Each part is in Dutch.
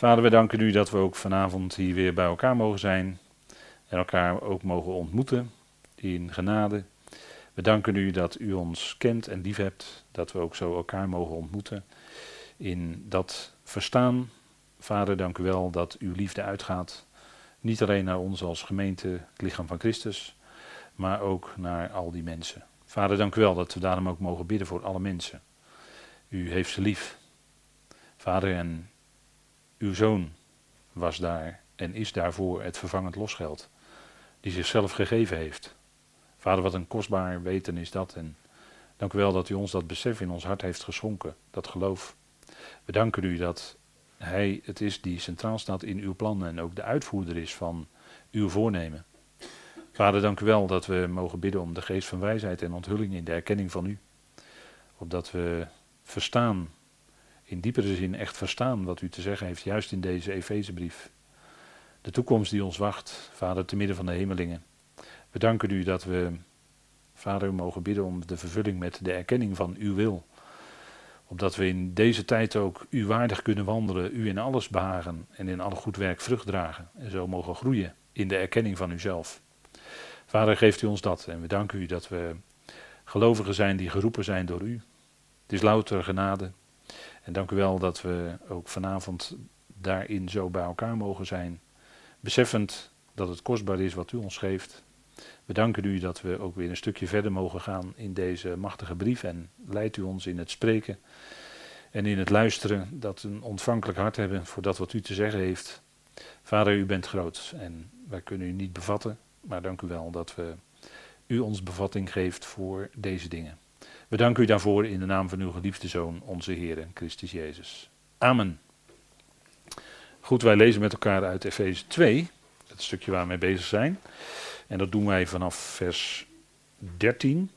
Vader, we danken u dat we ook vanavond hier weer bij elkaar mogen zijn en elkaar ook mogen ontmoeten in genade. We danken u dat u ons kent en liefhebt, dat we ook zo elkaar mogen ontmoeten in dat verstaan. Vader, dank u wel dat uw liefde uitgaat, niet alleen naar ons als gemeente, het lichaam van Christus, maar ook naar al die mensen. Vader, dank u wel dat we daarom ook mogen bidden voor alle mensen. U heeft ze lief. Vader, en uw zoon was daar en is daarvoor het vervangend losgeld, die zichzelf gegeven heeft. Vader, wat een kostbaar weten is dat. En dank u wel dat u ons dat besef in ons hart heeft geschonken, dat geloof. We danken u dat Hij het is die centraal staat in uw plannen en ook de uitvoerder is van uw voornemen. Vader, dank u wel dat we mogen bidden om de geest van wijsheid en onthulling in de erkenning van u. Opdat we verstaan, in diepere zin echt verstaan wat u te zeggen heeft, juist in deze Efezebrief. De toekomst die ons wacht, Vader, te midden van de hemelingen. We danken u dat we, Vader, mogen bidden om de vervulling met de erkenning van uw wil. Opdat we in deze tijd ook u waardig kunnen wandelen, u in alles behagen en in alle goed werk vrucht dragen. En zo mogen groeien in de erkenning van uzelf. Vader, geeft u ons dat. En we danken u dat we gelovigen zijn die geroepen zijn door u. Het is louter genade. En dank u wel dat we ook vanavond daarin zo bij elkaar mogen zijn. Beseffend dat het kostbaar is wat u ons geeft. We danken u dat we ook weer een stukje verder mogen gaan in deze machtige brief. En leidt u ons in het spreken en in het luisteren. Dat we een ontvankelijk hart hebben voor dat wat u te zeggen heeft. Vader, u bent groot en wij kunnen u niet bevatten. Maar dank u wel dat we u ons bevatting geeft voor deze dingen. We danken u daarvoor in de naam van uw geliefde Zoon, onze Heer Christus Jezus. Amen. Goed, wij lezen met elkaar uit Efeze 2, het stukje waar we mee bezig zijn. En dat doen wij vanaf vers 13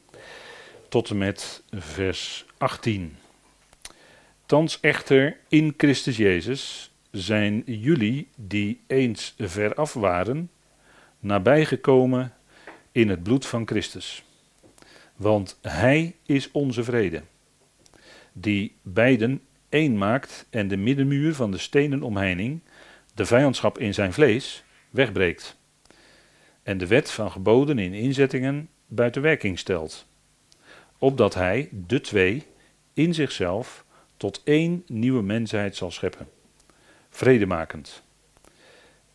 tot en met vers 18. Thans echter in Christus Jezus zijn jullie die eens veraf waren, nabijgekomen in het bloed van Christus. Want Hij is onze vrede, die beiden één maakt en de middenmuur van de stenen omheining, de vijandschap in zijn vlees, wegbreekt. En de wet van geboden in inzettingen buiten werking stelt. Opdat Hij, de twee, in zichzelf tot één nieuwe mensheid zal scheppen. Vredemakend.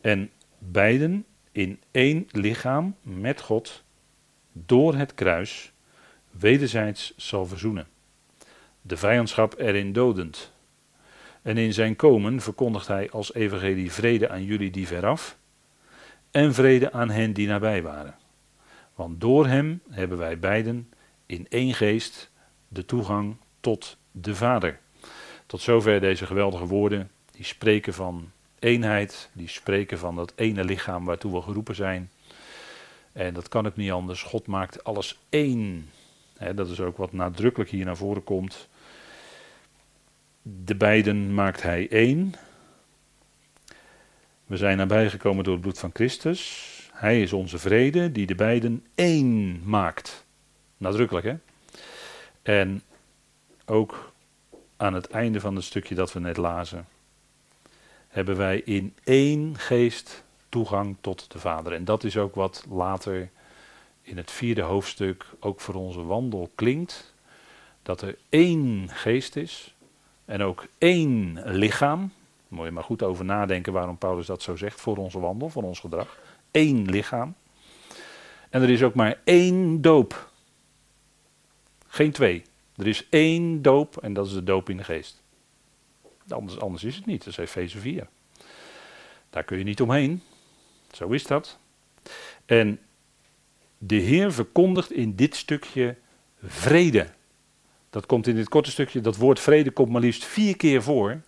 En beiden in één lichaam met God door het kruis wederzijds zal verzoenen. De vijandschap erin dodend. En in zijn komen verkondigt hij als evangelie vrede aan jullie die veraf en vrede aan hen die nabij waren. Want door hem hebben wij beiden in één geest de toegang tot de Vader. Tot zover deze geweldige woorden die spreken van eenheid, die spreken van dat ene lichaam waartoe we geroepen zijn. En dat kan ook niet anders. God maakt alles één. Dat is ook wat nadrukkelijk hier naar voren komt. De beiden maakt hij één. We zijn nabijgekomen door het bloed van Christus. Hij is onze vrede die de beiden één maakt. Nadrukkelijk hè. En ook aan het einde van het stukje dat we net lazen hebben wij in één geest toegang tot de Vader. En dat is ook wat later in het vierde hoofdstuk ook voor onze wandel klinkt. Dat er één geest is en ook één lichaam. Moet je maar goed over nadenken waarom Paulus dat zo zegt voor onze wandel, voor ons gedrag. Eén lichaam. En er is ook maar één doop. Geen twee. Er is één doop en dat is de doop in de geest. Anders, anders is het niet. Dat is Efeze 4. Daar kun je niet omheen. Zo is dat. En de Heer verkondigt in dit stukje vrede. Dat komt in dit korte stukje, dat woord vrede komt maar liefst vier keer voor.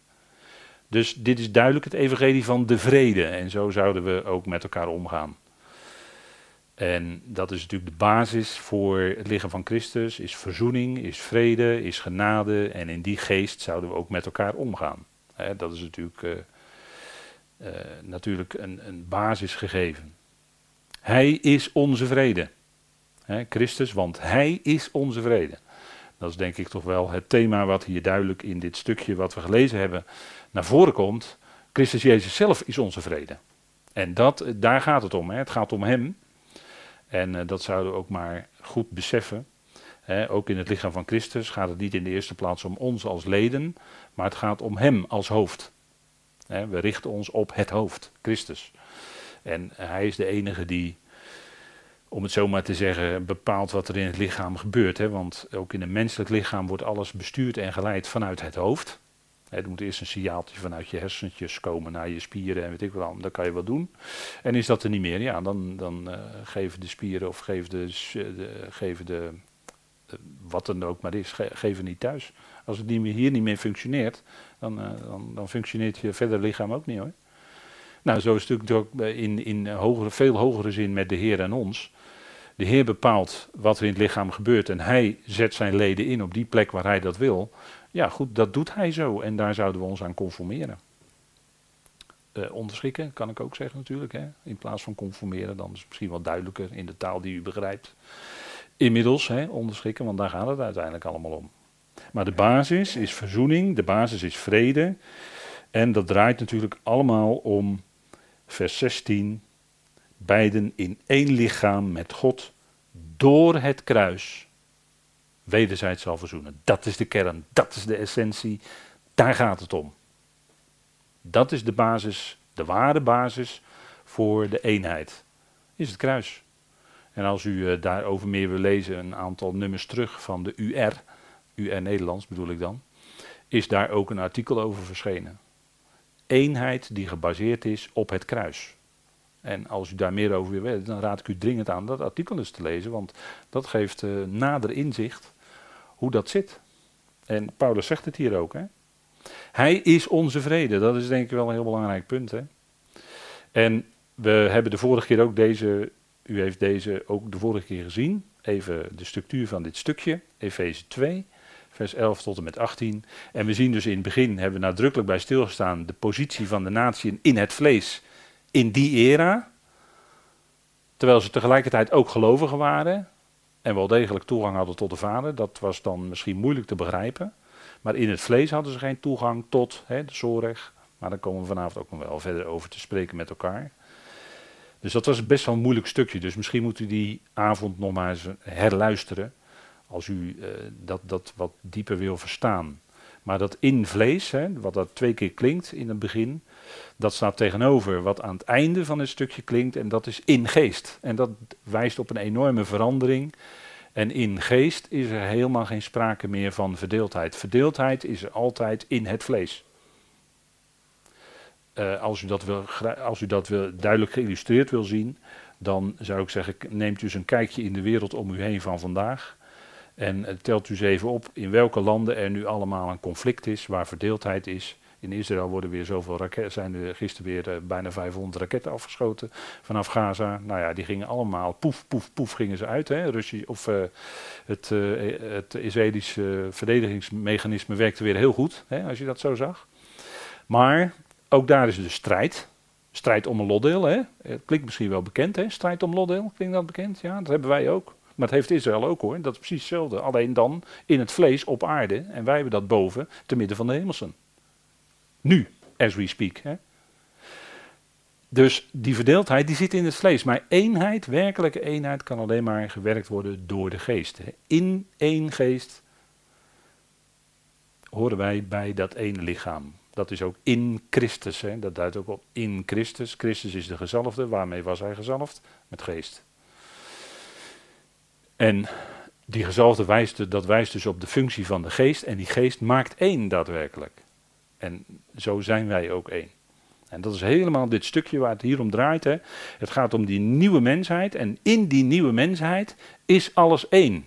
Dus dit is duidelijk het evangelie van de vrede. En zo zouden we ook met elkaar omgaan. En dat is natuurlijk de basis voor het lichaam van Christus, is verzoening, is vrede, is genade. En in die geest zouden we ook met elkaar omgaan. dat is natuurlijk, uh, uh, natuurlijk een, een basisgegeven. Hij is onze vrede. Christus, want Hij is onze vrede. Dat is denk ik toch wel het thema wat hier duidelijk in dit stukje wat we gelezen hebben naar voren komt. Christus Jezus zelf is onze vrede. En dat, daar gaat het om. Het gaat om Hem. En uh, dat zouden we ook maar goed beseffen. Ook in het lichaam van Christus gaat het niet in de eerste plaats om ons als leden, maar het gaat om Hem als hoofd. We richten ons op het hoofd, Christus. En Hij is de enige die om het zo maar te zeggen, bepaalt wat er in het lichaam gebeurt. Hè? Want ook in een menselijk lichaam wordt alles bestuurd en geleid vanuit het hoofd. Er moet eerst een signaaltje vanuit je hersentjes komen naar je spieren en weet ik wat, dan kan je wat doen. En is dat er niet meer, ja, dan, dan uh, geven de spieren of geven de, de geven de, de, wat dan ook maar is, ge, geven niet thuis. Als het niet meer, hier niet meer functioneert, dan, dan, dan functioneert je verder lichaam ook niet hoor. Nou, zo is het natuurlijk ook in, in hogere, veel hogere zin met de Heer en ons. De Heer bepaalt wat er in het lichaam gebeurt en hij zet zijn leden in op die plek waar hij dat wil. Ja, goed, dat doet hij zo en daar zouden we ons aan conformeren. Uh, onderschikken kan ik ook zeggen natuurlijk. Hè? In plaats van conformeren, dan is het misschien wat duidelijker in de taal die u begrijpt. Inmiddels hè, onderschikken, want daar gaat het uiteindelijk allemaal om. Maar de basis is verzoening, de basis is vrede. En dat draait natuurlijk allemaal om vers 16 beiden in één lichaam met God door het kruis wederzijds zal verzoenen. Dat is de kern, dat is de essentie, daar gaat het om. Dat is de basis, de ware basis voor de eenheid, is het kruis. En als u uh, daarover meer wil lezen, een aantal nummers terug van de UR, UR Nederlands bedoel ik dan, is daar ook een artikel over verschenen. Eenheid die gebaseerd is op het kruis. En als u daar meer over wil weten, dan raad ik u dringend aan dat artikel eens te lezen, want dat geeft uh, nader inzicht hoe dat zit. En Paulus zegt het hier ook. Hè? Hij is onze vrede, dat is denk ik wel een heel belangrijk punt. Hè? En we hebben de vorige keer ook deze, u heeft deze ook de vorige keer gezien, even de structuur van dit stukje, Efeze 2 vers 11 tot en met 18. En we zien dus in het begin, hebben we nadrukkelijk bij stilgestaan, de positie van de natie in het vlees in die era, terwijl ze tegelijkertijd ook gelovigen waren en wel degelijk toegang hadden tot de Vader. Dat was dan misschien moeilijk te begrijpen. Maar in het vlees hadden ze geen toegang tot hè, de zorg. Maar daar komen we vanavond ook nog wel verder over te spreken met elkaar. Dus dat was best wel een moeilijk stukje. Dus misschien moet u die avond nog maar eens herluisteren. Als u uh, dat, dat wat dieper wil verstaan. Maar dat in vlees, hè, wat dat twee keer klinkt in het begin, dat staat tegenover wat aan het einde van het stukje klinkt en dat is in geest. En dat wijst op een enorme verandering. En in geest is er helemaal geen sprake meer van verdeeldheid. Verdeeldheid is er altijd in het vlees. Uh, als, u dat wil, als u dat wil, duidelijk geïllustreerd wil zien, dan zou ik zeggen, neemt u eens een kijkje in de wereld om u heen van vandaag. En telt u eens even op in welke landen er nu allemaal een conflict is, waar verdeeldheid is. In Israël worden weer zoveel raketten, zijn er gisteren weer uh, bijna 500 raketten afgeschoten vanaf Gaza. Nou ja, die gingen allemaal poef, poef, poef gingen ze uit. Hè. Of, uh, het, uh, het Israëlische verdedigingsmechanisme werkte weer heel goed, hè, als je dat zo zag. Maar ook daar is dus strijd. Strijd om een lotdeel. Hè. Het klinkt misschien wel bekend, hè? strijd om lotdeel. Klinkt dat bekend? Ja, dat hebben wij ook. Maar het heeft Israël ook hoor. Dat is precies hetzelfde. Alleen dan in het vlees op aarde. En wij hebben dat boven, te midden van de hemelsen. Nu, as we speak. Hè? Dus die verdeeldheid die zit in het vlees. Maar eenheid, werkelijke eenheid, kan alleen maar gewerkt worden door de geest. Hè? In één geest horen wij bij dat ene lichaam. Dat is ook in Christus. Hè? Dat duidt ook op in Christus. Christus is de gezalfde. Waarmee was hij gezalfd? Met geest. En die gezalfde wijst, dat wijst dus op de functie van de geest. En die geest maakt één daadwerkelijk. En zo zijn wij ook één. En dat is helemaal dit stukje waar het hier om draait. Hè. Het gaat om die nieuwe mensheid. En in die nieuwe mensheid is alles één.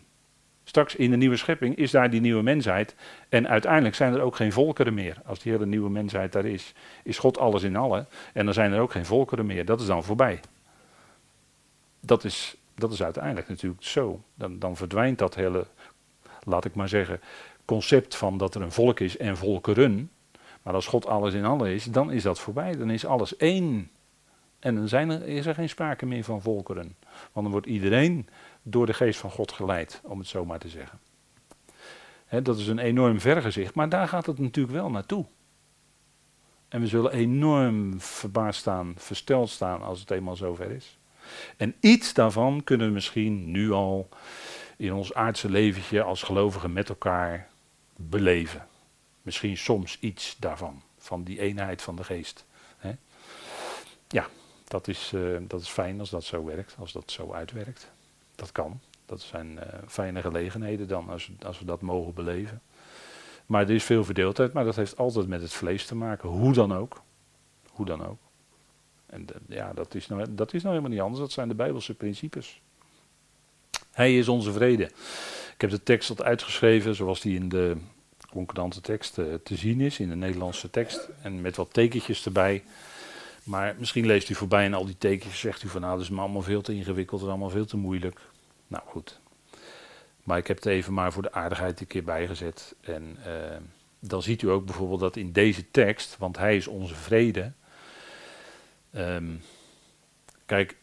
Straks in de nieuwe schepping is daar die nieuwe mensheid. En uiteindelijk zijn er ook geen volkeren meer. Als die hele nieuwe mensheid daar is, is God alles in allen. En dan zijn er ook geen volkeren meer. Dat is dan voorbij. Dat is, dat is uiteindelijk natuurlijk zo. Dan, dan verdwijnt dat hele, laat ik maar zeggen, concept van dat er een volk is en volkeren. Maar als God alles in allen is, dan is dat voorbij. Dan is alles één. En dan zijn er, is er geen sprake meer van volkeren. Want dan wordt iedereen door de geest van God geleid, om het zo maar te zeggen. dat is een enorm vergezicht, maar daar gaat het natuurlijk wel naartoe. En we zullen enorm verbaasd staan, versteld staan als het eenmaal zover is. En iets daarvan kunnen we misschien nu al in ons aardse leventje als gelovigen met elkaar beleven. Misschien soms iets daarvan, van die eenheid van de geest. Hè? Ja, dat is, uh, dat is fijn als dat zo werkt, als dat zo uitwerkt. Dat kan. Dat zijn uh, fijne gelegenheden dan, als, als we dat mogen beleven. Maar er is veel verdeeldheid, maar dat heeft altijd met het vlees te maken. Hoe dan ook. Hoe dan ook. En ja, dat is, nou, dat is nou helemaal niet anders. Dat zijn de Bijbelse principes. Hij is onze vrede. Ik heb de tekst al uitgeschreven zoals die in de concordante tekst uh, te zien is, in de Nederlandse tekst. En met wat tekentjes erbij. Maar misschien leest u voorbij en al die tekens zegt u van nou, dat is me allemaal veel te ingewikkeld en allemaal veel te moeilijk. Nou goed. Maar ik heb het even maar voor de aardigheid een keer bijgezet. En uh, dan ziet u ook bijvoorbeeld dat in deze tekst, want hij is onze vrede. Um, kijk,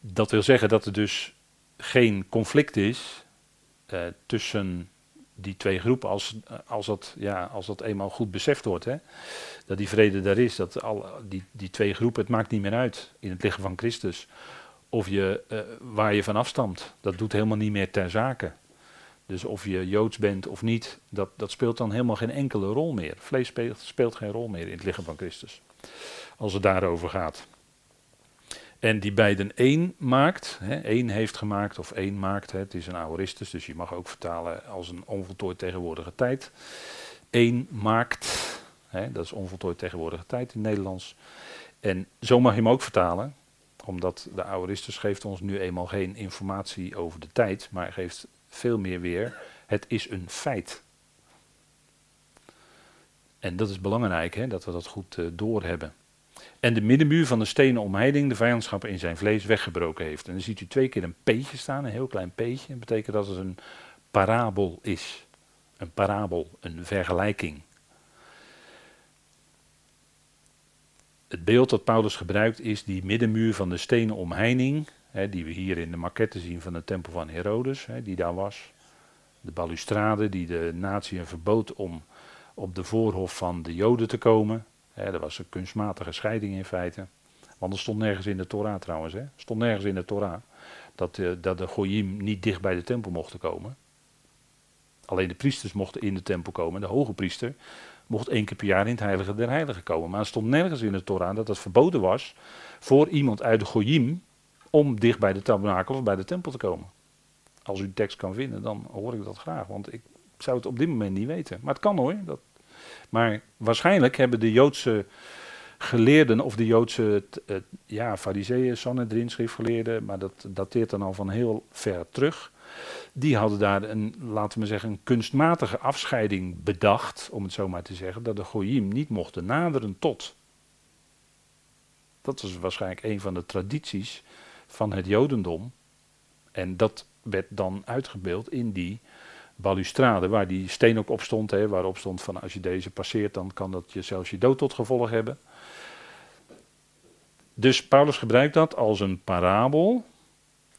dat wil zeggen dat er dus geen conflict is uh, tussen die twee groepen, als, als, dat, ja, als dat eenmaal goed beseft wordt. Hè? Dat die vrede daar is, dat al, die, die twee groepen, het maakt niet meer uit in het lichaam van Christus. Of je, uh, waar je van afstamt, dat doet helemaal niet meer ter zake. Dus of je joods bent of niet, dat, dat speelt dan helemaal geen enkele rol meer. Vlees speelt, speelt geen rol meer in het lichaam van Christus. Als het daarover gaat. En die beiden één maakt, hè, één heeft gemaakt of één maakt. Hè, het is een aoristus, dus je mag ook vertalen als een onvoltooid tegenwoordige tijd. Eén maakt, hè, dat is onvoltooid tegenwoordige tijd in het Nederlands. En zo mag je hem ook vertalen, omdat de aoristus geeft ons nu eenmaal geen informatie over de tijd, maar geeft veel meer weer, het is een feit. En dat is belangrijk, hè, dat we dat goed uh, doorhebben en de middenmuur van de stenen omheining de vijandschap in zijn vlees weggebroken heeft. En dan ziet u twee keer een peetje staan, een heel klein peetje. Dat betekent dat het een parabel is. Een parabel, een vergelijking. Het beeld dat Paulus gebruikt is die middenmuur van de stenen omheining, hè, die we hier in de maquette zien van de tempel van Herodes, hè, die daar was. De balustrade die de natie verbood om op de voorhof van de Joden te komen. Hè, dat was een kunstmatige scheiding in feite. Want er stond nergens in de Torah trouwens. Hè. Er stond nergens in de Torah dat, uh, dat de Goyim niet dicht bij de tempel mochten komen. Alleen de priesters mochten in de tempel komen. De hoge priester mocht één keer per jaar in het heilige der heiligen komen. Maar er stond nergens in de Torah dat het verboden was voor iemand uit de Goyim om dicht bij de tabernakel of bij de tempel te komen. Als u de tekst kan vinden, dan hoor ik dat graag. Want ik zou het op dit moment niet weten. Maar het kan hoor, dat maar waarschijnlijk hebben de Joodse geleerden of de Joodse uh, ja, fariseeën, Sanhedrin, schriftgeleerden, maar dat dateert dan al van heel ver terug. Die hadden daar een, laten we zeggen, een kunstmatige afscheiding bedacht, om het zo maar te zeggen, dat de Goyim niet mochten naderen tot. Dat was waarschijnlijk een van de tradities van het Jodendom. En dat werd dan uitgebeeld in die balustrade, waar die steen ook op stond, hè, waarop stond van als je deze passeert, dan kan dat je zelfs je dood tot gevolg hebben. Dus Paulus gebruikt dat als een parabel,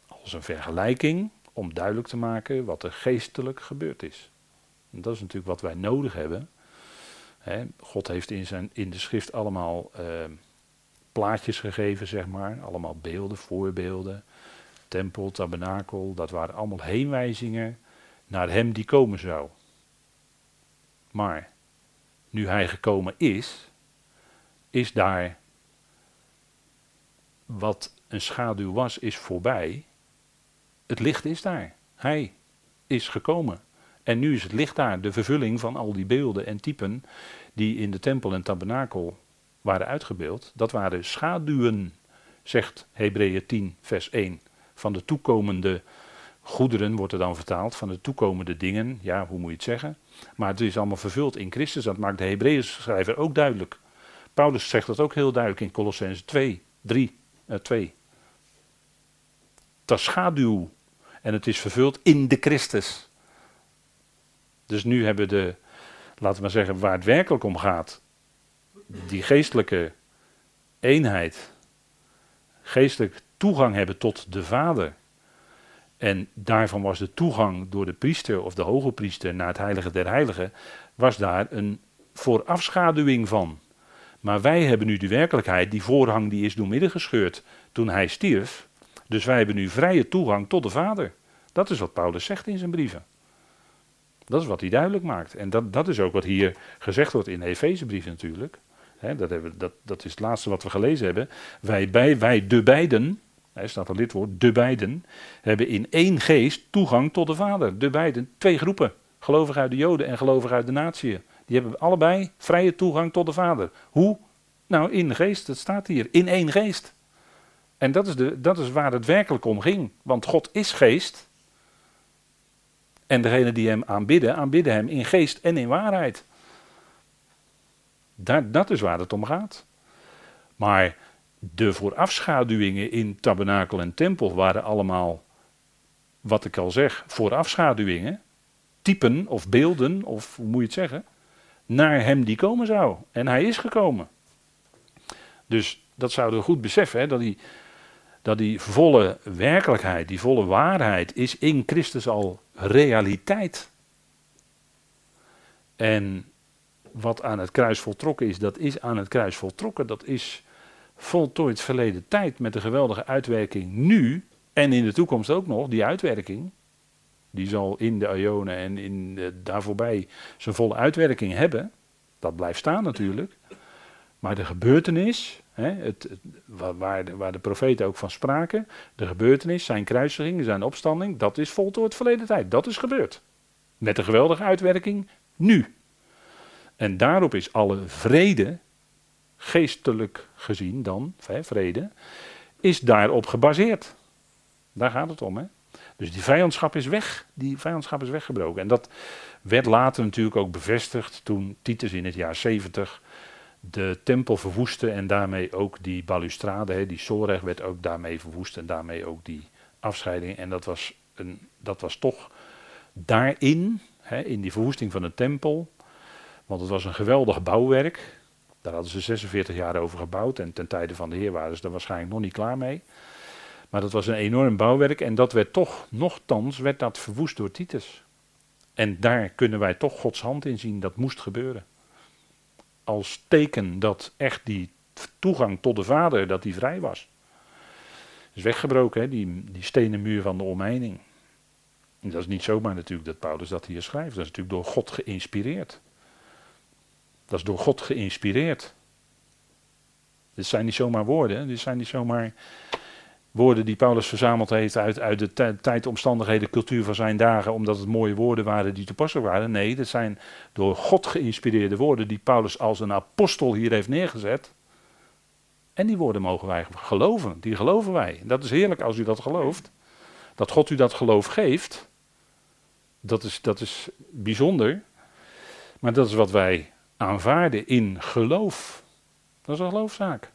als een vergelijking, om duidelijk te maken wat er geestelijk gebeurd is. En dat is natuurlijk wat wij nodig hebben. God heeft in, zijn, in de schrift allemaal uh, plaatjes gegeven, zeg maar. Allemaal beelden, voorbeelden. Tempel, tabernakel, dat waren allemaal heenwijzingen naar hem die komen zou. Maar nu hij gekomen is, is daar wat een schaduw was, is voorbij. Het licht is daar. Hij is gekomen. En nu is het licht daar, de vervulling van al die beelden en typen die in de tempel en tabernakel waren uitgebeeld. Dat waren schaduwen, zegt Hebreeën 10, vers 1, van de toekomende Goederen wordt er dan vertaald van de toekomende dingen. Ja, hoe moet je het zeggen? Maar het is allemaal vervuld in Christus. Dat maakt de Hebreeën schrijver ook duidelijk. Paulus zegt dat ook heel duidelijk in Colossense 2, 3, uh, 2. Dat is schaduw. En het is vervuld in de Christus. Dus nu hebben we de, laten we maar zeggen, waar het werkelijk om gaat. Die geestelijke eenheid. Geestelijk toegang hebben tot de Vader en daarvan was de toegang door de priester of de hoge priester naar het heilige der heiligen, was daar een voorafschaduwing van. Maar wij hebben nu de werkelijkheid, die voorhang die is doormidden gescheurd toen hij stierf. Dus wij hebben nu vrije toegang tot de Vader. Dat is wat Paulus zegt in zijn brieven. Dat is wat hij duidelijk maakt. En dat, dat is ook wat hier gezegd wordt in de Efezebrief natuurlijk. dat, hebben, dat, dat is het laatste wat we gelezen hebben. Wij, bij, wij de beiden, er staat een lidwoord, de beiden, hebben in één geest toegang tot de Vader. De beiden, twee groepen. Gelovig uit de Joden en gelovig uit de natieën. Die hebben allebei vrije toegang tot de Vader. Hoe? Nou, in de geest, dat staat hier, in één geest. En dat is, de, dat is waar het werkelijk om ging. Want God is geest. En degenen die hem aanbidden, aanbidden hem in geest en in waarheid. Daar, dat is waar het om gaat. Maar de voorafschaduwingen in tabernakel en tempel waren allemaal, wat ik al zeg, voorafschaduwingen. Typen of beelden, of hoe moet je het zeggen? Naar hem die komen zou. En hij is gekomen. Dus dat zouden we goed beseffen, hè, dat die dat die volle werkelijkheid, die volle waarheid is in Christus al realiteit. En wat aan het kruis voltrokken is, dat is aan het kruis voltrokken. Dat is voltooid verleden tijd met een geweldige uitwerking nu en in de toekomst ook nog. Die uitwerking, die zal in de Ionen en in de, daar zijn volle uitwerking hebben. Dat blijft staan natuurlijk. Maar de gebeurtenis, hè, het, waar, de, waar de profeten ook van spraken, de gebeurtenis, zijn kruisiging, zijn opstanding, dat is voltooid verleden tijd. Dat is gebeurd. Met een geweldige uitwerking nu. En daarop is alle vrede, geestelijk gezien dan, hè, vrede, is daarop gebaseerd. Daar gaat het om. Hè? Dus die vijandschap is weg. Die vijandschap is weggebroken. En dat werd later natuurlijk ook bevestigd toen Titus in het jaar 70 de tempel verwoestte en daarmee ook die balustrade, die Soreg werd ook daarmee verwoest en daarmee ook die afscheiding. En dat was, een, dat was toch daarin, in die verwoesting van de tempel, want het was een geweldig bouwwerk. Daar hadden ze 46 jaar over gebouwd en ten tijde van de Heer waren ze er waarschijnlijk nog niet klaar mee. Maar dat was een enorm bouwwerk en dat werd toch, nogthans, werd dat verwoest door Titus. En daar kunnen wij toch Gods hand in zien, dat moest gebeuren als teken dat echt die toegang tot de Vader, dat die vrij was. Is weggebroken, hè, die, die stenen muur van de omheining. En dat is niet zomaar natuurlijk dat Paulus dat hier schrijft. Dat is natuurlijk door God geïnspireerd. Dat is door God geïnspireerd. Dit zijn niet zomaar woorden, dit zijn niet zomaar woorden die Paulus verzameld heeft uit, uit de tijd, omstandigheden, cultuur van zijn dagen, omdat het mooie woorden waren die toepasselijk waren. Nee, dat zijn door God geïnspireerde woorden die Paulus als een apostel hier heeft neergezet. En die woorden mogen wij geloven, die geloven wij. Dat is heerlijk als u dat gelooft. Dat God u dat geloof geeft, dat is, dat is bijzonder. Maar dat is wat wij aanvaarden in geloof. Dat is een geloofzaak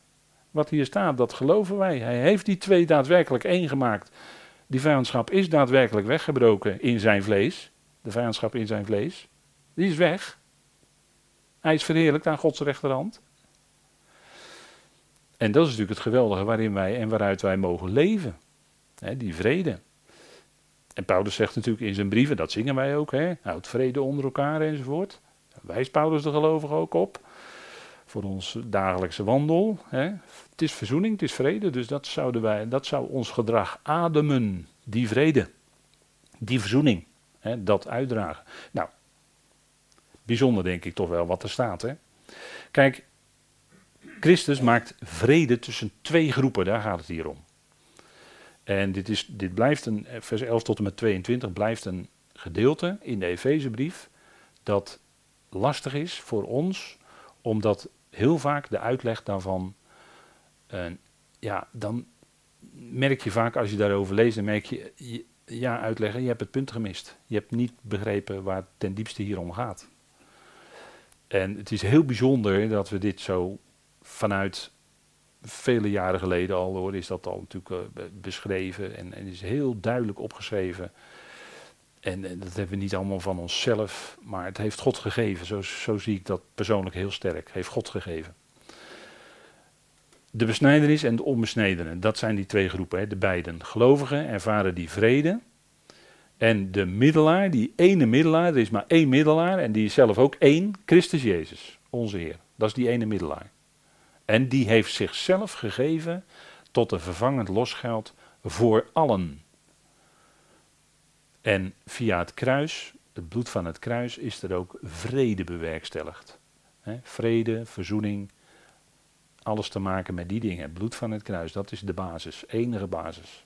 wat hier staat, dat geloven wij. Hij heeft die twee daadwerkelijk één gemaakt. Die vijandschap is daadwerkelijk weggebroken in zijn vlees. De vijandschap in zijn vlees. Die is weg. Hij is verheerlijkt aan Gods rechterhand. En dat is natuurlijk het geweldige waarin wij en waaruit wij mogen leven. die vrede. En Paulus zegt natuurlijk in zijn brieven, dat zingen wij ook, houd vrede onder elkaar enzovoort. Wijst Paulus de gelovigen ook op voor ons dagelijkse wandel. Hè. Het is verzoening, het is vrede, dus dat, zouden wij, dat zou ons gedrag ademen, die vrede, die verzoening, hè, dat uitdragen. Nou, bijzonder denk ik toch wel wat er staat. Hè. Kijk, Christus maakt vrede tussen twee groepen, daar gaat het hier om. En dit, is, dit blijft een, vers 11 tot en met 22 blijft een gedeelte in de Efezebrief dat lastig is voor ons, omdat heel vaak de uitleg daarvan, uh, ja, dan merk je vaak als je daarover leest, dan merk je, ja, uitleggen, je hebt het punt gemist. Je hebt niet begrepen waar het ten diepste hier om gaat. En het is heel bijzonder dat we dit zo vanuit vele jaren geleden al, hoor, is dat al natuurlijk uh, beschreven en, en is heel duidelijk opgeschreven en, dat hebben we niet allemaal van onszelf, maar het heeft God gegeven. Zo, zo zie ik dat persoonlijk heel sterk. Heeft God gegeven. De besnijdenis en de onbesnedenen, dat zijn die twee groepen. Hè, de beiden. Gelovigen ervaren die vrede. En de middelaar, die ene middelaar, er is maar één middelaar en die is zelf ook één, Christus Jezus, onze Heer. Dat is die ene middelaar. En die heeft zichzelf gegeven tot een vervangend losgeld voor allen. En via het kruis, het bloed van het kruis, is er ook vrede bewerkstelligd. vrede, verzoening, alles te maken met die dingen. Het bloed van het kruis, dat is de basis, enige basis.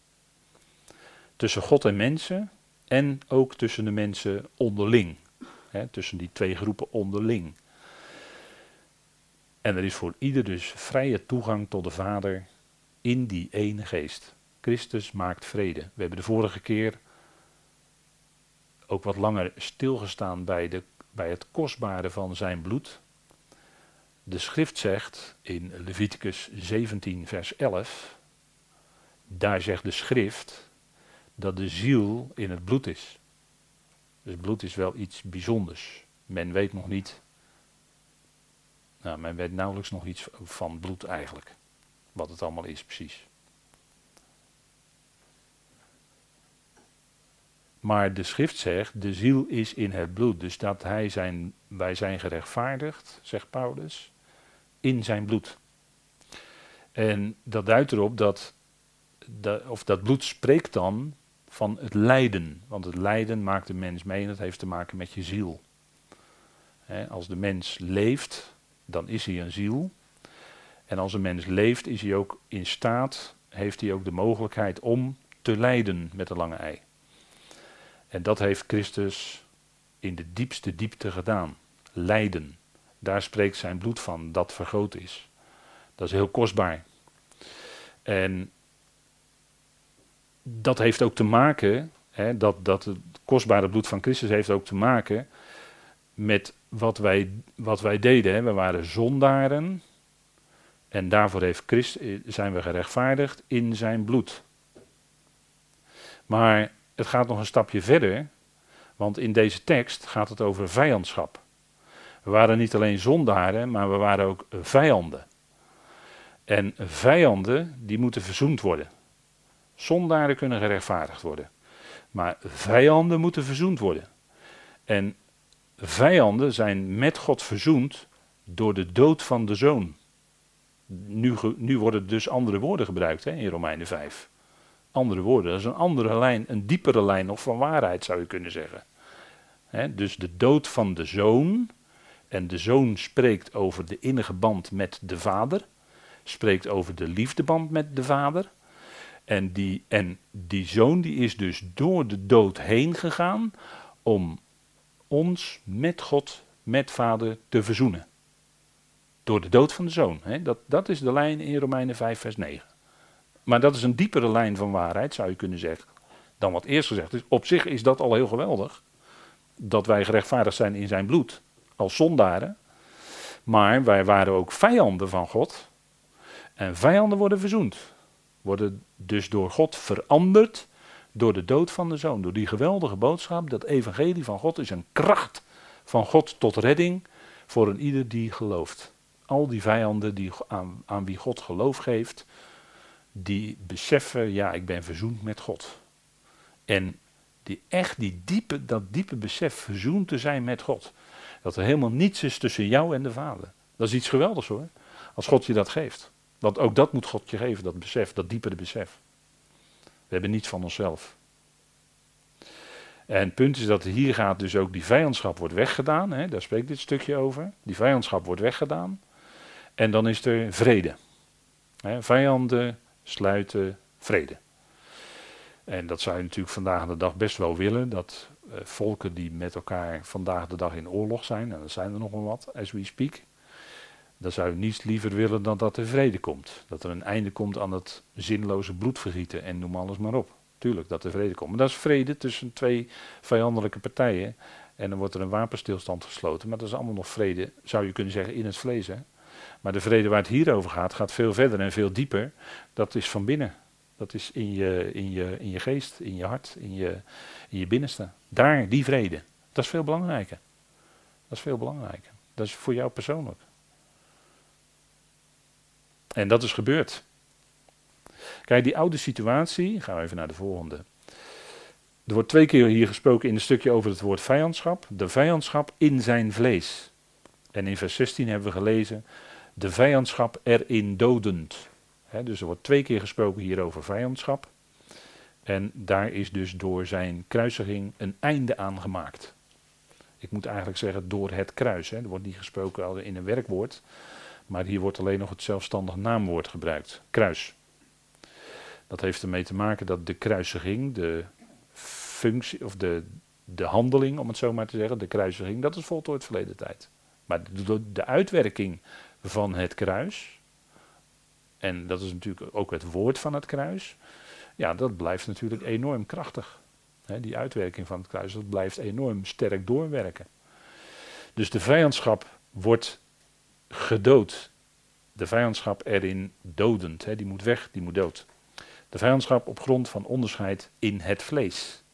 Tussen God en mensen en ook tussen de mensen onderling. tussen die twee groepen onderling. En er is voor ieder dus vrije toegang tot de Vader in die ene geest. Christus maakt vrede. We hebben de vorige keer ook wat langer stilgestaan bij, de, bij het kostbare van zijn bloed. De schrift zegt in Leviticus 17, vers 11, daar zegt de schrift dat de ziel in het bloed is. Dus bloed is wel iets bijzonders. Men weet nog niet, nou, men weet nauwelijks nog iets van bloed eigenlijk. Wat het allemaal is precies. Maar de schrift zegt, de ziel is in het bloed. Dus dat hij zijn, wij zijn gerechtvaardigd, zegt Paulus, in zijn bloed. En dat duidt erop dat, dat, of dat bloed spreekt dan van het lijden. Want het lijden maakt de mens mee en dat heeft te maken met je ziel. als de mens leeft, dan is hij een ziel. En als een mens leeft, is hij ook in staat, heeft hij ook de mogelijkheid om te lijden met een lange ei. En dat heeft Christus in de diepste diepte gedaan. Lijden. Daar spreekt zijn bloed van, dat vergroot is. Dat is heel kostbaar. En dat heeft ook te maken, hè, dat, dat het kostbare bloed van Christus heeft ook te maken met wat wij, wat wij deden. We waren zondaren en daarvoor heeft Christus, zijn we gerechtvaardigd in zijn bloed. Maar het gaat nog een stapje verder, want in deze tekst gaat het over vijandschap. We waren niet alleen zondaren, maar we waren ook vijanden. En vijanden, die moeten verzoend worden. Zondaren kunnen gerechtvaardigd worden. Maar vijanden moeten verzoend worden. En vijanden zijn met God verzoend door de dood van de zoon. Nu, nu worden dus andere woorden gebruikt hè, in Romeinen 5 andere woorden. Dat is een andere lijn, een diepere lijn of van waarheid zou je kunnen zeggen. dus de dood van de zoon. En de zoon spreekt over de innige band met de vader. Spreekt over de liefdeband met de vader. En die, en die zoon die is dus door de dood heen gegaan om ons met God, met vader te verzoenen. Door de dood van de zoon. Dat, dat is de lijn in Romeinen 5 vers 9. Maar dat is een diepere lijn van waarheid, zou je kunnen zeggen, dan wat eerst gezegd is. Op zich is dat al heel geweldig. Dat wij gerechtvaardigd zijn in zijn bloed, als zondaren. Maar wij waren ook vijanden van God. En vijanden worden verzoend. Worden dus door God veranderd door de dood van de zoon. Door die geweldige boodschap, dat evangelie van God is een kracht van God tot redding voor een ieder die gelooft. Al die vijanden die aan, aan wie God geloof geeft, die beseffen, ja, ik ben verzoend met God. En die echt die diepe, dat diepe besef verzoend te zijn met God. Dat er helemaal niets is tussen jou en de Vader. Dat is iets geweldigs hoor. Als God je dat geeft. Want ook dat moet God je geven, dat besef, dat diepere besef. We hebben niets van onszelf. En het punt is dat hier gaat dus ook die vijandschap wordt weggedaan. Hè, daar spreekt dit stukje over. Die vijandschap wordt weggedaan. En dan is er vrede. Hè, vijanden sluiten vrede. En dat zou je natuurlijk vandaag de dag best wel willen, dat uh, volken die met elkaar vandaag de dag in oorlog zijn, en dat zijn er nog wat, as we speak, dan zou je niets liever willen dan dat er vrede komt. Dat er een einde komt aan het zinloze bloedvergieten en noem alles maar op. Tuurlijk, dat er vrede komt. Maar dat is vrede tussen twee vijandelijke partijen. En dan wordt er een wapenstilstand gesloten. Maar dat is allemaal nog vrede, zou je kunnen zeggen, in het vlees. Hè? Maar de vrede waar het hier over gaat, gaat veel verder en veel dieper. Dat is van binnen. Dat is in je, in je, in je geest, in je hart, in je, in je binnenste. Daar, die vrede. Dat is veel belangrijker. Dat is veel belangrijker. Dat is voor jou persoonlijk. En dat is gebeurd. Kijk, die oude situatie, gaan we even naar de volgende. Er wordt twee keer hier gesproken in een stukje over het woord vijandschap. De vijandschap in zijn vlees. En in vers 16 hebben we gelezen de vijandschap erin dodend. dus er wordt twee keer gesproken hier over vijandschap. En daar is dus door zijn kruisiging een einde aan gemaakt. Ik moet eigenlijk zeggen door het kruis. Er wordt niet gesproken in een werkwoord. Maar hier wordt alleen nog het zelfstandig naamwoord gebruikt. Kruis. Dat heeft ermee te maken dat de kruisiging, de functie, of de, de handeling, om het zo maar te zeggen, de kruisiging, dat is voltooid verleden tijd. Maar de uitwerking van het kruis, en dat is natuurlijk ook het woord van het kruis, ja, dat blijft natuurlijk enorm krachtig. die uitwerking van het kruis, dat blijft enorm sterk doorwerken. Dus de vijandschap wordt gedood. De vijandschap erin dodend. die moet weg, die moet dood. De vijandschap op grond van onderscheid in het vlees.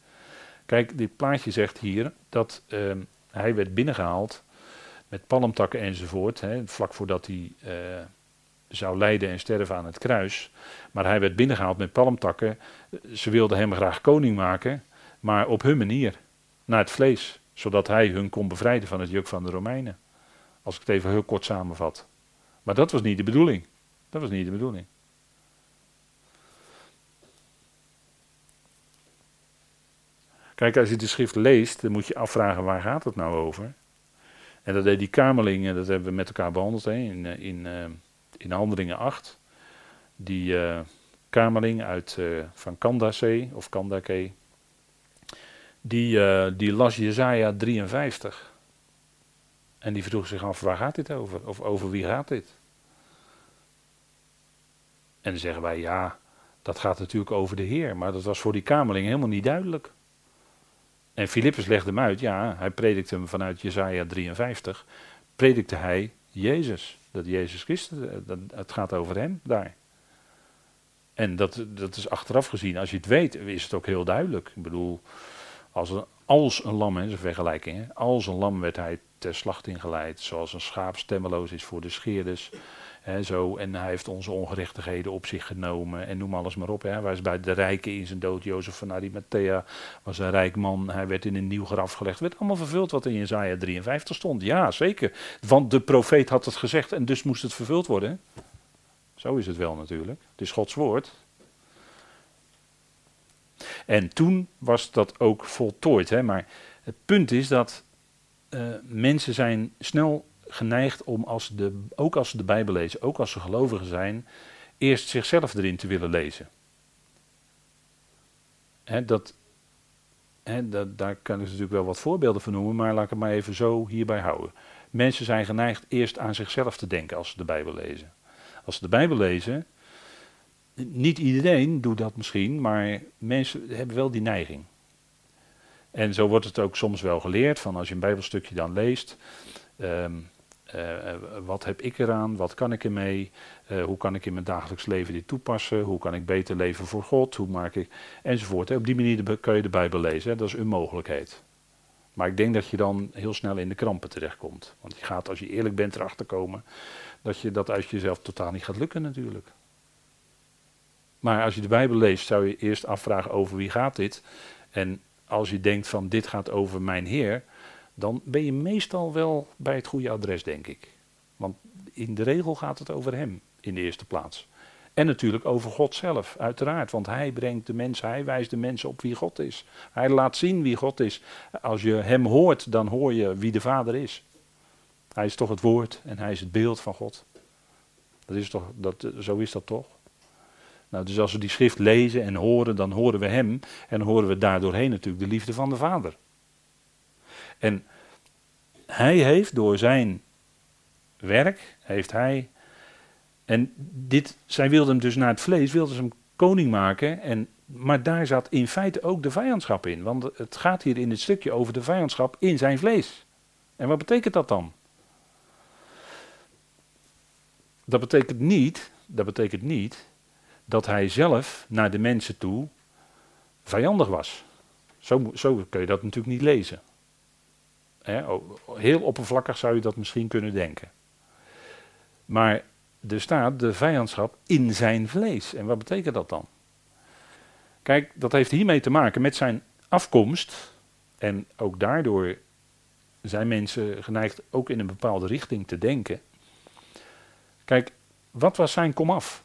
Kijk, dit plaatje zegt hier dat ehm, hij werd binnengehaald met palmtakken enzovoort. vlak voordat hij uh, zou lijden en sterven aan het kruis. Maar hij werd binnengehaald met palmtakken. Ze wilden hem graag koning maken, maar op hun manier, naar het vlees, zodat hij hun kon bevrijden van het juk van de Romeinen. Als ik het even heel kort samenvat. Maar dat was niet de bedoeling. Dat was niet de bedoeling. Kijk, als je de schrift leest, dan moet je afvragen waar gaat het nou over. En dat deed die Kamerling, dat hebben we met elkaar behandeld hè, in, eh, in, eh, in Handelingen 8. Die uh, uit, uh, van Kandase, of Kandake, die, die las Jezaja 53. En die vroeg zich af, waar gaat dit over? Of over wie gaat dit? En dan zeggen wij, ja, dat gaat natuurlijk over de Heer. Maar dat was voor die Kamerling helemaal niet duidelijk. En Filippus legde hem uit, ja, hij predikte hem vanuit Jezaja 53, predikte hij Jezus. Dat Jezus Christus, eh, dat, het gaat over hem daar. En dat, dat is achteraf gezien, als je het weet, is het ook heel duidelijk. Ik bedoel, als een, als een lam, hè, is een vergelijking, hè, als een lam werd hij ter slachting geleid, zoals een schaap stemmeloos is voor de scheerders zo, en hij heeft onze ongerechtigheden op zich genomen en noem alles maar op. Hè. Hij was bij de rijken in zijn dood. Jozef van Arimathea was een rijk man. Hij werd in een nieuw graf gelegd. Het werd allemaal vervuld wat in Jezaja 53 stond. Ja, zeker. Want de profeet had het gezegd en dus moest het vervuld worden. Zo is het wel natuurlijk. Het is Gods woord. En toen was dat ook voltooid. Hè. Maar het punt is dat uh, mensen zijn snel geneigd om, als de, ook als ze de Bijbel lezen, ook als ze gelovigen zijn, eerst zichzelf erin te willen lezen. dat, dat, daar kan ik natuurlijk wel wat voorbeelden van noemen, maar laat ik het maar even zo hierbij houden. Mensen zijn geneigd eerst aan zichzelf te denken als ze de Bijbel lezen. Als ze de Bijbel lezen, niet iedereen doet dat misschien, maar mensen hebben wel die neiging. En zo wordt het ook soms wel geleerd, van als je een Bijbelstukje dan leest, um, uh, wat heb ik eraan? Wat kan ik ermee? Uh, hoe kan ik in mijn dagelijks leven dit toepassen? Hoe kan ik beter leven voor God? Hoe maak ik. Enzovoort. Op die manier kun je de Bijbel lezen. Hè? Dat is een mogelijkheid. Maar ik denk dat je dan heel snel in de krampen terechtkomt. Want je gaat, als je eerlijk bent, erachter komen dat je dat uit jezelf totaal niet gaat lukken, natuurlijk. Maar als je de Bijbel leest, zou je eerst afvragen over wie gaat dit. En als je denkt van dit gaat over mijn Heer, dan ben je meestal wel bij het goede adres, denk ik. Want in de regel gaat het over Hem in de eerste plaats. En natuurlijk over God zelf, uiteraard. Want Hij brengt de mensen, Hij wijst de mensen op wie God is. Hij laat zien wie God is. Als je Hem hoort, dan hoor je wie de Vader is. Hij is toch het woord en Hij is het beeld van God. Dat is toch, dat, zo is dat toch? Nou, dus als we die schrift lezen en horen, dan horen we Hem. En horen we daardoorheen natuurlijk de liefde van de Vader. En hij heeft door zijn werk, heeft hij. En dit, zij wilden hem dus naar het vlees, wilden ze hem koning maken. En, maar daar zat in feite ook de vijandschap in. Want het gaat hier in dit stukje over de vijandschap in zijn vlees. En wat betekent dat dan? Dat betekent niet, dat betekent niet dat hij zelf naar de mensen toe vijandig was. Zo, zo kun je dat natuurlijk niet lezen heel oppervlakkig zou je dat misschien kunnen denken. Maar er staat de vijandschap in zijn vlees. En wat betekent dat dan? Kijk, dat heeft hiermee te maken met zijn afkomst. En ook daardoor zijn mensen geneigd ook in een bepaalde richting te denken. Kijk, wat was zijn komaf?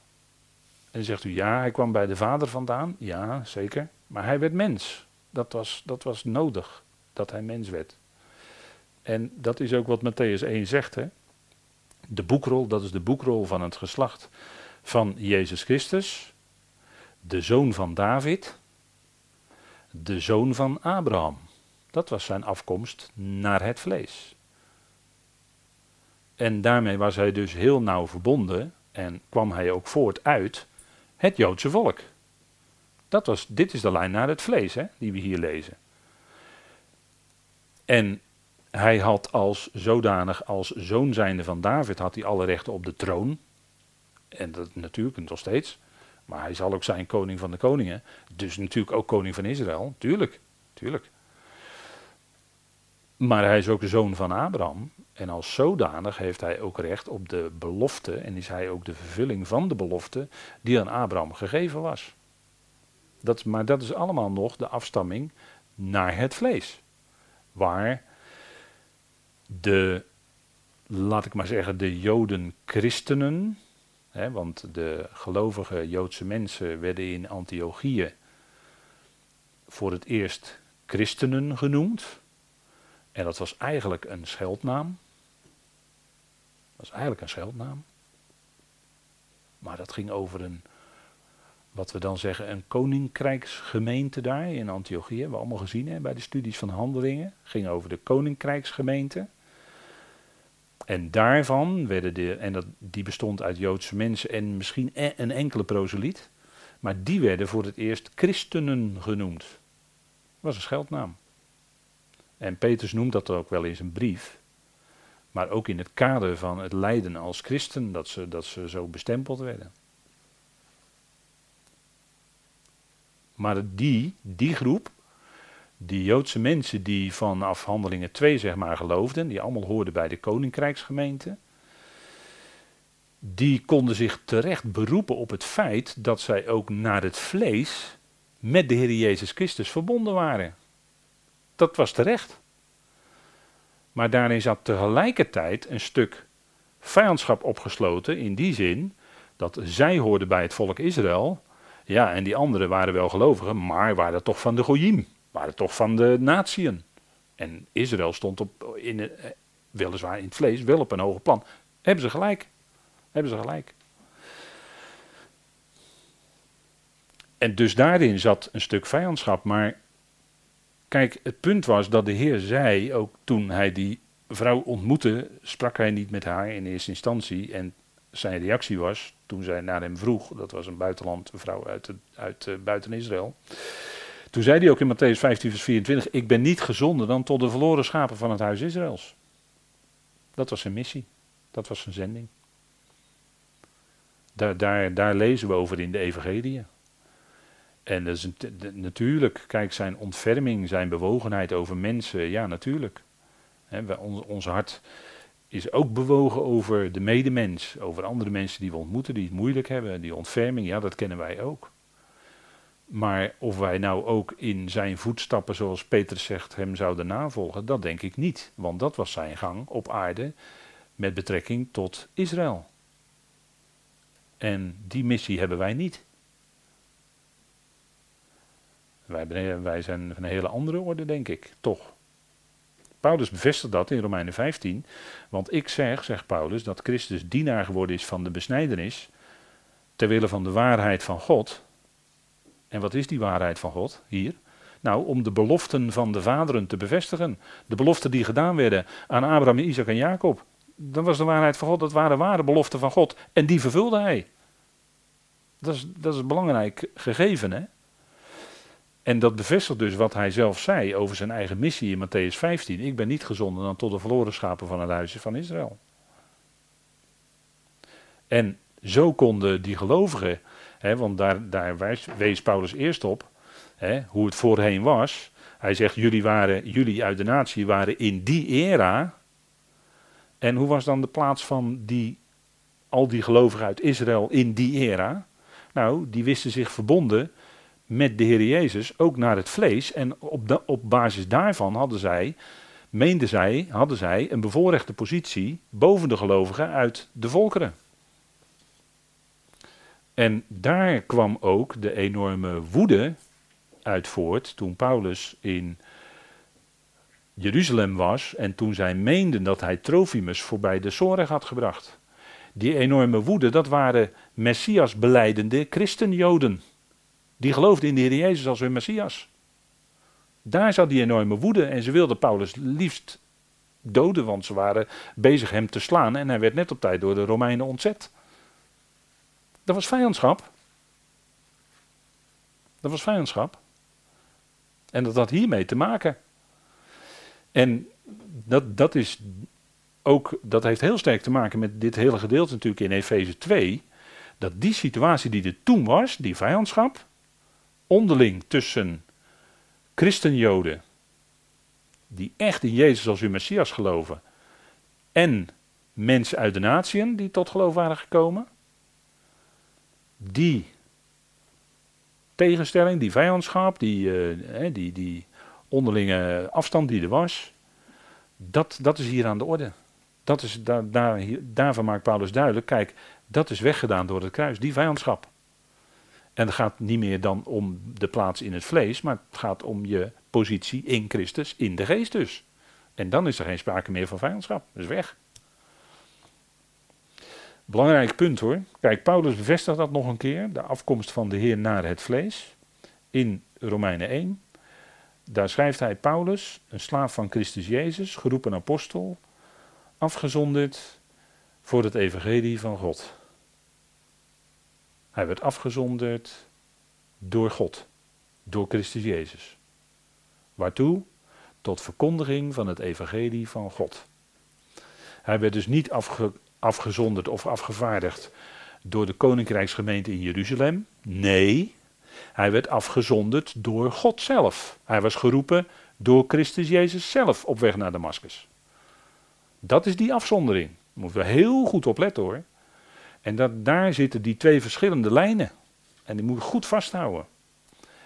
En zegt u, ja, hij kwam bij de vader vandaan. Ja, zeker. Maar hij werd mens. Dat was, dat was nodig, dat hij mens werd. En dat is ook wat Matthäus 1 zegt. Hè? De boekrol, dat is de boekrol van het geslacht van Jezus Christus. De zoon van David. De zoon van Abraham. Dat was zijn afkomst naar het vlees. En daarmee was hij dus heel nauw verbonden en kwam hij ook voort uit het Joodse volk. Dat was, dit is de lijn naar het vlees hè, die we hier lezen. En hij had als zodanig, als zoon zijnde van David, had hij alle rechten op de troon. En dat natuurlijk nog steeds. Maar hij zal ook zijn koning van de koningen. Dus natuurlijk ook koning van Israël. Tuurlijk, tuurlijk. Maar hij is ook de zoon van Abraham. En als zodanig heeft hij ook recht op de belofte. En is hij ook de vervulling van de belofte die aan Abraham gegeven was. Dat, maar dat is allemaal nog de afstamming naar het vlees. Waar de, laat ik maar zeggen, de Joden-christenen. want de gelovige Joodse mensen werden in Antiochië voor het eerst christenen genoemd. En dat was eigenlijk een scheldnaam. Dat was eigenlijk een scheldnaam. Maar dat ging over een, wat we dan zeggen, een koninkrijksgemeente daar in Antiochië. Hebben we allemaal gezien hè, bij de studies van handelingen. ging over de koninkrijksgemeente. En daarvan werden de, en dat, die bestond uit Joodse mensen en misschien e-, een enkele proseliet. Maar die werden voor het eerst christenen genoemd. Dat was een scheldnaam. En Petrus noemt dat ook wel in zijn brief. Maar ook in het kader van het lijden als christen, dat ze, dat ze zo bestempeld werden. Maar die, die groep, die Joodse mensen die vanaf handelingen 2 zeg maar geloofden, die allemaal hoorden bij de koninkrijksgemeente, die konden zich terecht beroepen op het feit dat zij ook naar het vlees met de Heer Jezus Christus verbonden waren. Dat was terecht. Maar daarin zat tegelijkertijd een stuk vijandschap opgesloten in die zin dat zij hoorden bij het volk Israël. Ja, en die anderen waren wel gelovigen, maar waren toch van de Goyim, waren toch van de natieën. En Israël stond op, in, eh, weliswaar in het vlees, wel op een hoger plan. Hebben ze gelijk. Hebben ze gelijk. En dus daarin zat een stuk vijandschap, maar Kijk, het punt was dat de Heer zei, ook toen hij die vrouw ontmoette, sprak hij niet met haar in eerste instantie. En zijn reactie was, toen zij naar hem vroeg, dat was een buitenland, vrouw uit, uit uh, buiten Israël. Toen zei hij ook in Matthäus 15, vers 24: Ik ben niet gezonden dan tot de verloren schapen van het huis Israëls. Dat was zijn missie, dat was zijn zending. Daar, daar, daar lezen we over in de Evangelie. En natuurlijk, kijk, zijn ontferming, zijn bewogenheid over mensen, ja, natuurlijk. He, ons hart is ook bewogen over de medemens, over andere mensen die we ontmoeten, die het moeilijk hebben. Die ontferming, ja, dat kennen wij ook. Maar of wij nou ook in zijn voetstappen, zoals Petrus zegt, hem zouden navolgen, dat denk ik niet. Want dat was zijn gang op aarde met betrekking tot Israël. En die missie hebben wij niet. Wij, wij zijn van een hele andere orde, denk ik, toch. Paulus bevestigt dat in Romeinen 15. Want ik zeg, zegt Paulus, dat Christus dienaar geworden is van de besnijdenis. ter wille van de waarheid van God. En wat is die waarheid van God hier? Nou, om de beloften van de vaderen te bevestigen. De beloften die gedaan werden aan Abraham, Isaac en Jacob. Dat was de waarheid van God, dat waren ware beloften van God. En die vervulde hij. Dat is, dat is een belangrijk gegeven, hè? En dat bevestigt dus wat hij zelf zei over zijn eigen missie in Matthäus 15. Ik ben niet gezonden dan tot de verloren schapen van het huisje van Israël. En zo konden die gelovigen, want daar, daar wees Paulus eerst op, hoe het voorheen was. Hij zegt, jullie, waren, jullie uit de natie waren in die era. En hoe was dan de plaats van die, al die gelovigen uit Israël in die era? Nou, die wisten zich verbonden met de Heer Jezus ook naar het vlees. En op, op basis daarvan hadden zij, meenden zij, hadden zij een bevoorrechte positie boven de gelovigen uit de volkeren. En daar kwam ook de enorme woede uit voort toen Paulus in Jeruzalem was en toen zij meenden dat hij Trofimus voorbij de zorg had gebracht. Die enorme woede, dat waren Messias beleidende christenjoden. Die geloofden in de Heer Jezus als hun Messias. Daar zat die enorme woede en ze wilden Paulus liefst doden, want ze waren bezig hem te slaan en hij werd net op tijd door de Romeinen ontzet. Dat was vijandschap. Dat was vijandschap. En dat had hiermee te maken. En dat, dat is ook, dat heeft heel sterk te maken met dit hele gedeelte natuurlijk in Efeze 2. Dat die situatie die er toen was, die vijandschap, onderling tussen christenjoden, die echt in Jezus als hun Messias geloven, en mensen uit de natieën die tot geloof waren gekomen, die tegenstelling, die vijandschap, die, uh, die, die onderlinge afstand die er was, dat, dat is hier aan de orde. Dat is, daar, daar, daarvan maakt Paulus duidelijk, kijk, dat is weggedaan door het kruis, die vijandschap. En het gaat niet meer dan om de plaats in het vlees, maar het gaat om je positie in Christus, in de geest dus. En dan is er geen sprake meer van vijandschap, dat is weg. Belangrijk punt hoor. Kijk, Paulus bevestigt dat nog een keer, de afkomst van de Heer naar het vlees, in Romeinen 1. Daar schrijft hij Paulus, een slaaf van Christus Jezus, geroepen apostel, afgezonderd voor het evangelie van God. Hij werd afgezonderd door God, door Christus Jezus. Waartoe? Tot verkondiging van het evangelie van God. Hij werd dus niet afge, afgezonderd of afgevaardigd door de koninkrijksgemeente in Jeruzalem. Nee, hij werd afgezonderd door God zelf. Hij was geroepen door Christus Jezus zelf op weg naar Damascus. Dat is die afzondering. Daar moeten we heel goed op letten hoor. En dat, daar zitten die twee verschillende lijnen. En die moet je goed vasthouden.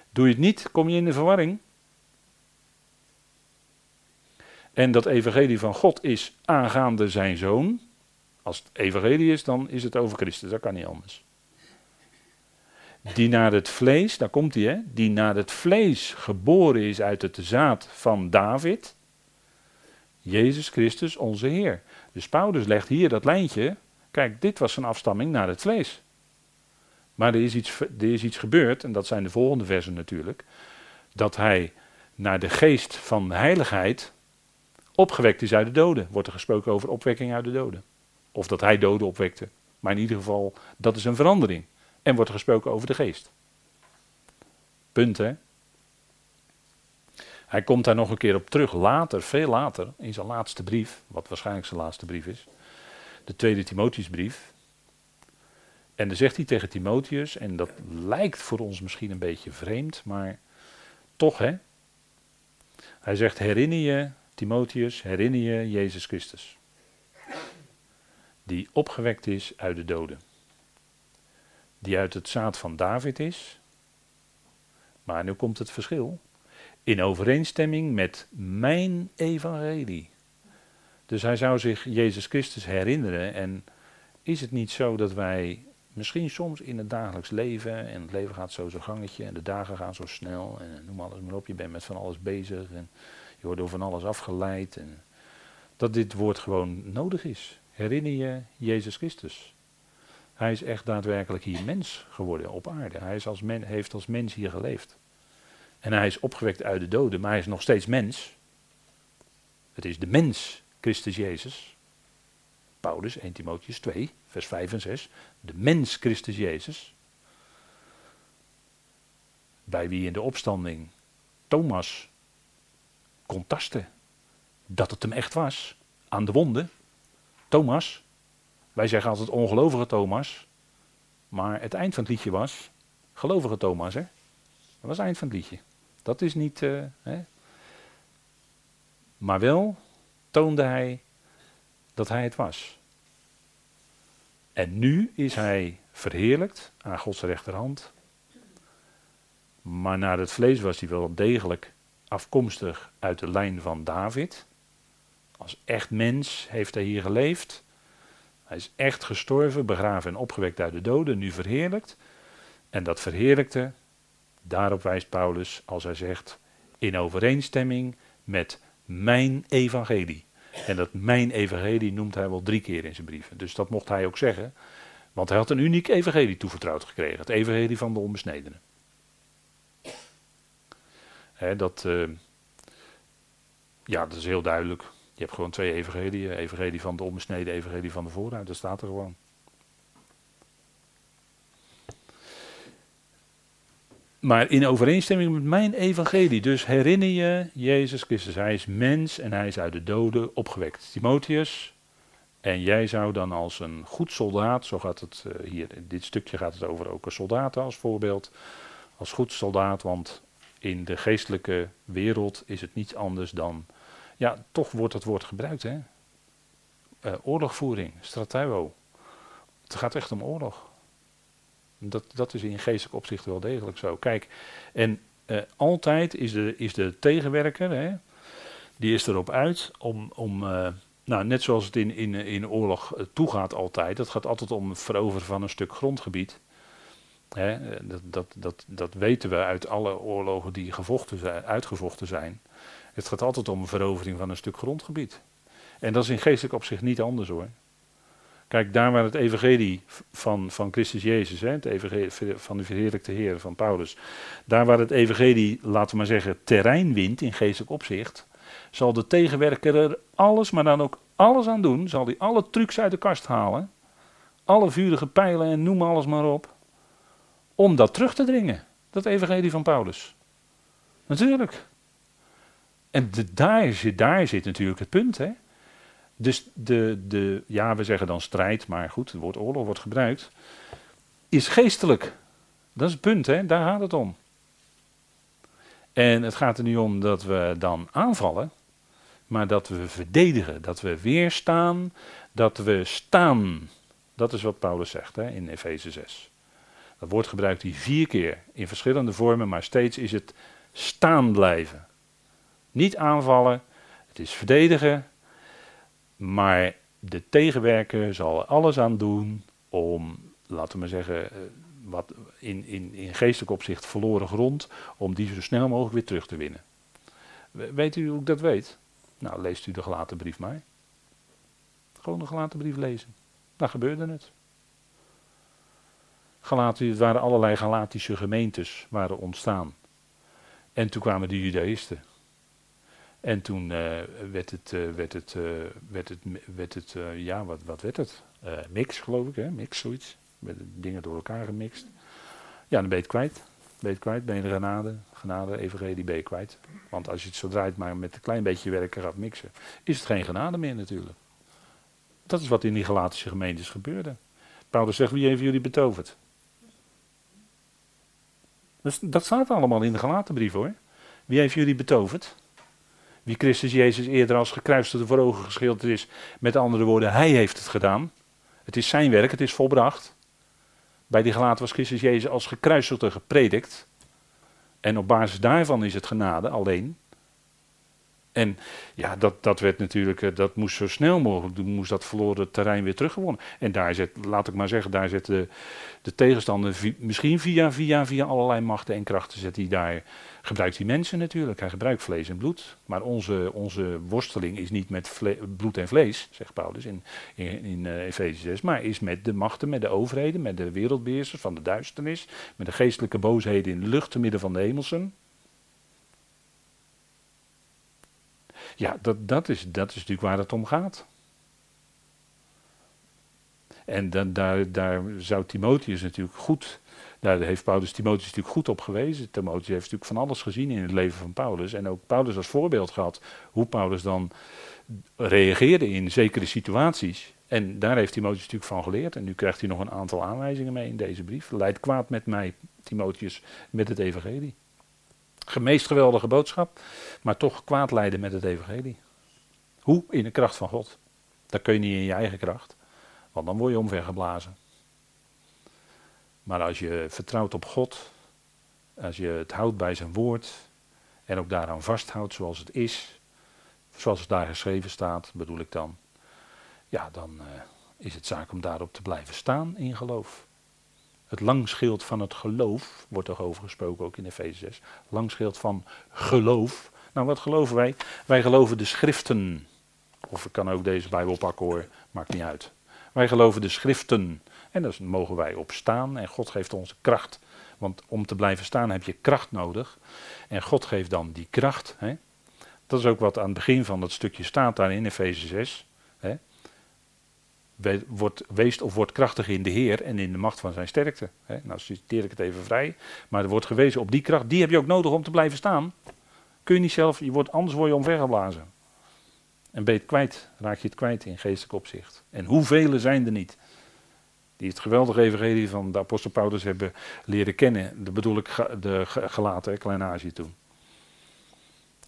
Doe je het niet, kom je in de verwarring. En dat evangelie van God is aangaande zijn zoon. Als het evangelie is, dan is het over Christus. Dat kan niet anders. Die naar het vlees, daar komt hij hè, die naar het vlees geboren is uit het zaad van David. Jezus Christus, onze Heer. Dus Paulus legt hier dat lijntje. Kijk, dit was zijn afstamming naar het vlees. Maar er is iets, er is iets gebeurd, en dat zijn de volgende versen natuurlijk. Dat hij naar de geest van heiligheid opgewekt is uit de doden. Wordt er gesproken over opwekking uit de doden. Of dat hij doden opwekte. Maar in ieder geval, dat is een verandering. En wordt gesproken over de geest. Punt, hè? Hij komt daar nog een keer op terug, later, veel later, in zijn laatste brief, wat waarschijnlijk zijn laatste brief is, de tweede Timotheusbrief. En dan zegt hij tegen Timotheus, en dat lijkt voor ons misschien een beetje vreemd, maar toch hè. Hij zegt, herinner je, Timotheus, herinner je Jezus Christus. Die opgewekt is uit de doden. Die uit het zaad van David is. Maar nu komt het verschil in overeenstemming met mijn evangelie. Dus hij zou zich Jezus Christus herinneren. En is het niet zo dat wij misschien soms in het dagelijks leven, en het leven gaat zo zo'n gangetje, en de dagen gaan zo snel, en noem alles maar op, je bent met van alles bezig, en je wordt door van alles afgeleid, en dat dit woord gewoon nodig is. Herinner je Jezus Christus. Hij is echt daadwerkelijk hier mens geworden op aarde. Hij is als men, heeft als mens hier geleefd. En hij is opgewekt uit de doden, maar hij is nog steeds mens. Het is de mens, Christus Jezus. Paulus, 1 Timotheus 2, vers 5 en 6. De mens, Christus Jezus. Bij wie in de opstanding Thomas kon tasten dat het hem echt was. Aan de wonden. Thomas. Wij zeggen altijd ongelovige Thomas. Maar het eind van het liedje was gelovige Thomas. Hè? Dat was het eind van het liedje. Dat is niet. Uh, hè. Maar wel toonde hij dat hij het was. En nu is hij verheerlijkt aan Gods rechterhand. Maar naar het vlees was hij wel degelijk afkomstig uit de lijn van David. Als echt mens heeft hij hier geleefd. Hij is echt gestorven, begraven en opgewekt uit de doden, nu verheerlijkt. En dat verheerlijkte, daarop wijst Paulus als hij zegt, in overeenstemming met mijn evangelie. En dat mijn evangelie noemt hij wel drie keer in zijn brieven. Dus dat mocht hij ook zeggen. Want hij had een uniek evangelie toevertrouwd gekregen. Het evangelie van de onbesnedenen. dat, uh, ja, dat is heel duidelijk. Je hebt gewoon twee evangelieën. Evangelie van de onbesneden, evangelie van de vooruit. Dat staat er gewoon. Maar in overeenstemming met mijn evangelie. Dus herinner je Jezus Christus. Hij is mens en hij is uit de doden opgewekt. Timotheus. En jij zou dan als een goed soldaat, zo gaat het uh, hier, in dit stukje gaat het over ook een soldaten als voorbeeld. Als goed soldaat, want in de geestelijke wereld is het niets anders dan, ja, toch wordt het woord gebruikt, hè. Uh, oorlogvoering, strateuo. Het gaat echt om oorlog. Dat, dat is in geestelijk opzicht wel degelijk zo. Kijk, en uh, altijd is de, is de tegenwerker, hè, die is erop uit om, om uh, nou, net zoals het in, in, in oorlog toegaat altijd, het gaat altijd om het veroveren van een stuk grondgebied. Hè, dat, dat, dat, dat weten we uit alle oorlogen die gevochten zijn, uitgevochten zijn. Het gaat altijd om een verovering van een stuk grondgebied. En dat is in geestelijk opzicht niet anders hoor. Kijk, daar waar het evangelie van, van Christus Jezus, hè, het evangelie van de verheerlijkte Heer, van Paulus, daar waar het evangelie, laten we maar zeggen, terrein wint in geestelijk opzicht, zal de tegenwerker er alles, maar dan ook alles aan doen, zal hij alle trucs uit de kast halen, alle vurige pijlen en noem alles maar op, om dat terug te dringen, dat evangelie van Paulus. Natuurlijk. En de, daar, zit, daar zit natuurlijk het punt, hè. Dus de, de, ja, we zeggen dan strijd, maar goed, het woord oorlog wordt gebruikt. Is geestelijk. Dat is het punt, hè? daar gaat het om. En het gaat er niet om dat we dan aanvallen, maar dat we verdedigen, dat we weerstaan, dat we staan. Dat is wat Paulus zegt hè, in Efeze 6. Dat woord gebruikt hij vier keer in verschillende vormen, maar steeds is het staan blijven. Niet aanvallen, het is verdedigen, maar de tegenwerker zal er alles aan doen om, laten we maar zeggen, eh, wat in, in, in geestelijk opzicht verloren grond, om die zo snel mogelijk weer terug te winnen. Weet u hoe ik dat weet? Nou, leest u de gelaten brief maar. Gewoon de gelaten brief lezen. Dan gebeurde het. Galaten, het waren allerlei Galatische gemeentes waren ontstaan. En toen kwamen de Judaïsten. En toen uh, werd het, uh, werd het, uh, werd het, werd het ja, wat, wat werd het? mix, geloof ik, hè? Mix, zoiets. Met dingen door elkaar gemixt. Ja, dan ben je het kwijt. Ben je kwijt, ben je de genade, genade, evangelie, ben je kwijt. Want als je het zo draait maar met een klein beetje werken gaat mixen, is het geen genade meer natuurlijk. Dat is wat in die Galatische gemeentes gebeurde. Paulus zegt, wie heeft jullie betoverd? Dus dat staat allemaal in de Galatenbrief hoor. Wie heeft jullie betoverd? Wie Christus Jezus eerder als gekruisigde voor ogen geschilderd is. Met andere woorden, hij heeft het gedaan. Het is zijn werk, het is volbracht. Bij die gelaten was Christus Jezus als gekruisigde gepredikt. En op basis daarvan is het genade alleen. En ja, dat, dat werd natuurlijk, eh, dat moest zo snel mogelijk, moest dat verloren terrein weer teruggewonnen. En daar zet, laat ik maar zeggen, daar zet de, de tegenstander misschien via, via, via allerlei machten en krachten, zet hij daar gebruikt hij mensen natuurlijk. Hij gebruikt vlees en bloed. Maar onze, onze worsteling is niet met bloed en vlees, zegt Paulus in, in, in uh, Efeze 6. Maar is met de machten, met de overheden, met de wereldbeheersers van de duisternis. Met de geestelijke boosheden in de lucht te midden van de hemelsen. Ja, dat, dat, is, dat is natuurlijk waar het om gaat. En dan, daar, daar zou Timotheus natuurlijk goed daar heeft Paulus Timotheus natuurlijk goed op gewezen. Timotheus heeft natuurlijk van alles gezien in het leven van Paulus. En ook Paulus als voorbeeld gehad hoe Paulus dan reageerde in zekere situaties. En daar heeft Timotheus natuurlijk van geleerd. En nu krijgt hij nog een aantal aanwijzingen mee in deze brief. Leid kwaad met mij, Timotheus, met het evangelie. Gemeest geweldige boodschap, maar toch kwaad leiden met het evangelie. Hoe? In de kracht van God. Dat kun je niet in je eigen kracht, want dan word je omvergeblazen. Maar als je vertrouwt op God, als je het houdt bij zijn woord en ook daaraan vasthoudt zoals het is, zoals het daar geschreven staat, bedoel ik dan, ja, dan, uh, is het zaak om daarop te blijven staan in geloof. Het langschild van het geloof, wordt er over gesproken ook in Efeze 6. Langschild van geloof. Nou, wat geloven wij? Wij geloven de schriften. Of ik kan ook deze Bijbel pakken hoor, maakt niet uit. Wij geloven de schriften. En daar mogen wij op staan. En God geeft ons kracht. Want om te blijven staan heb je kracht nodig. En God geeft dan die kracht. Hè? Dat is ook wat aan het begin van dat stukje staat daar in Efeze 6. Hè? Wordt, weest of wordt krachtig in de Heer en in de macht van zijn sterkte. Nou citeer ik het even vrij. Maar er wordt gewezen op die kracht. Die heb je ook nodig om te blijven staan. Kun je niet zelf, je wordt, anders word je omvergeblazen. En ben je het kwijt, raak je het kwijt in geestelijk opzicht. En hoeveel zijn er niet? Die het geweldige evangelie van de apostel Paulus hebben leren kennen. Dat bedoel ik de gelaten, Klein Azië toen.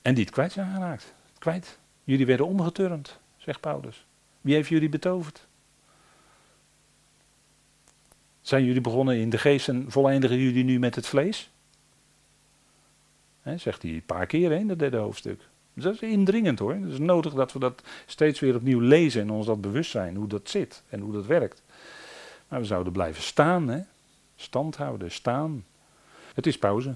En die het kwijt zijn geraakt. Kwijt. Jullie werden omgeturnd, zegt Paulus. Wie heeft jullie betoverd? Zijn jullie begonnen in de geest en voleindigen jullie nu met het vlees? Zegt hij een paar keer in dat derde hoofdstuk. Dus dat is indringend hoor. Het is nodig dat we dat steeds weer opnieuw lezen en ons dat bewust zijn, hoe dat zit en hoe dat werkt. Maar we zouden blijven staan, hè? stand houden, staan. Het is pauze.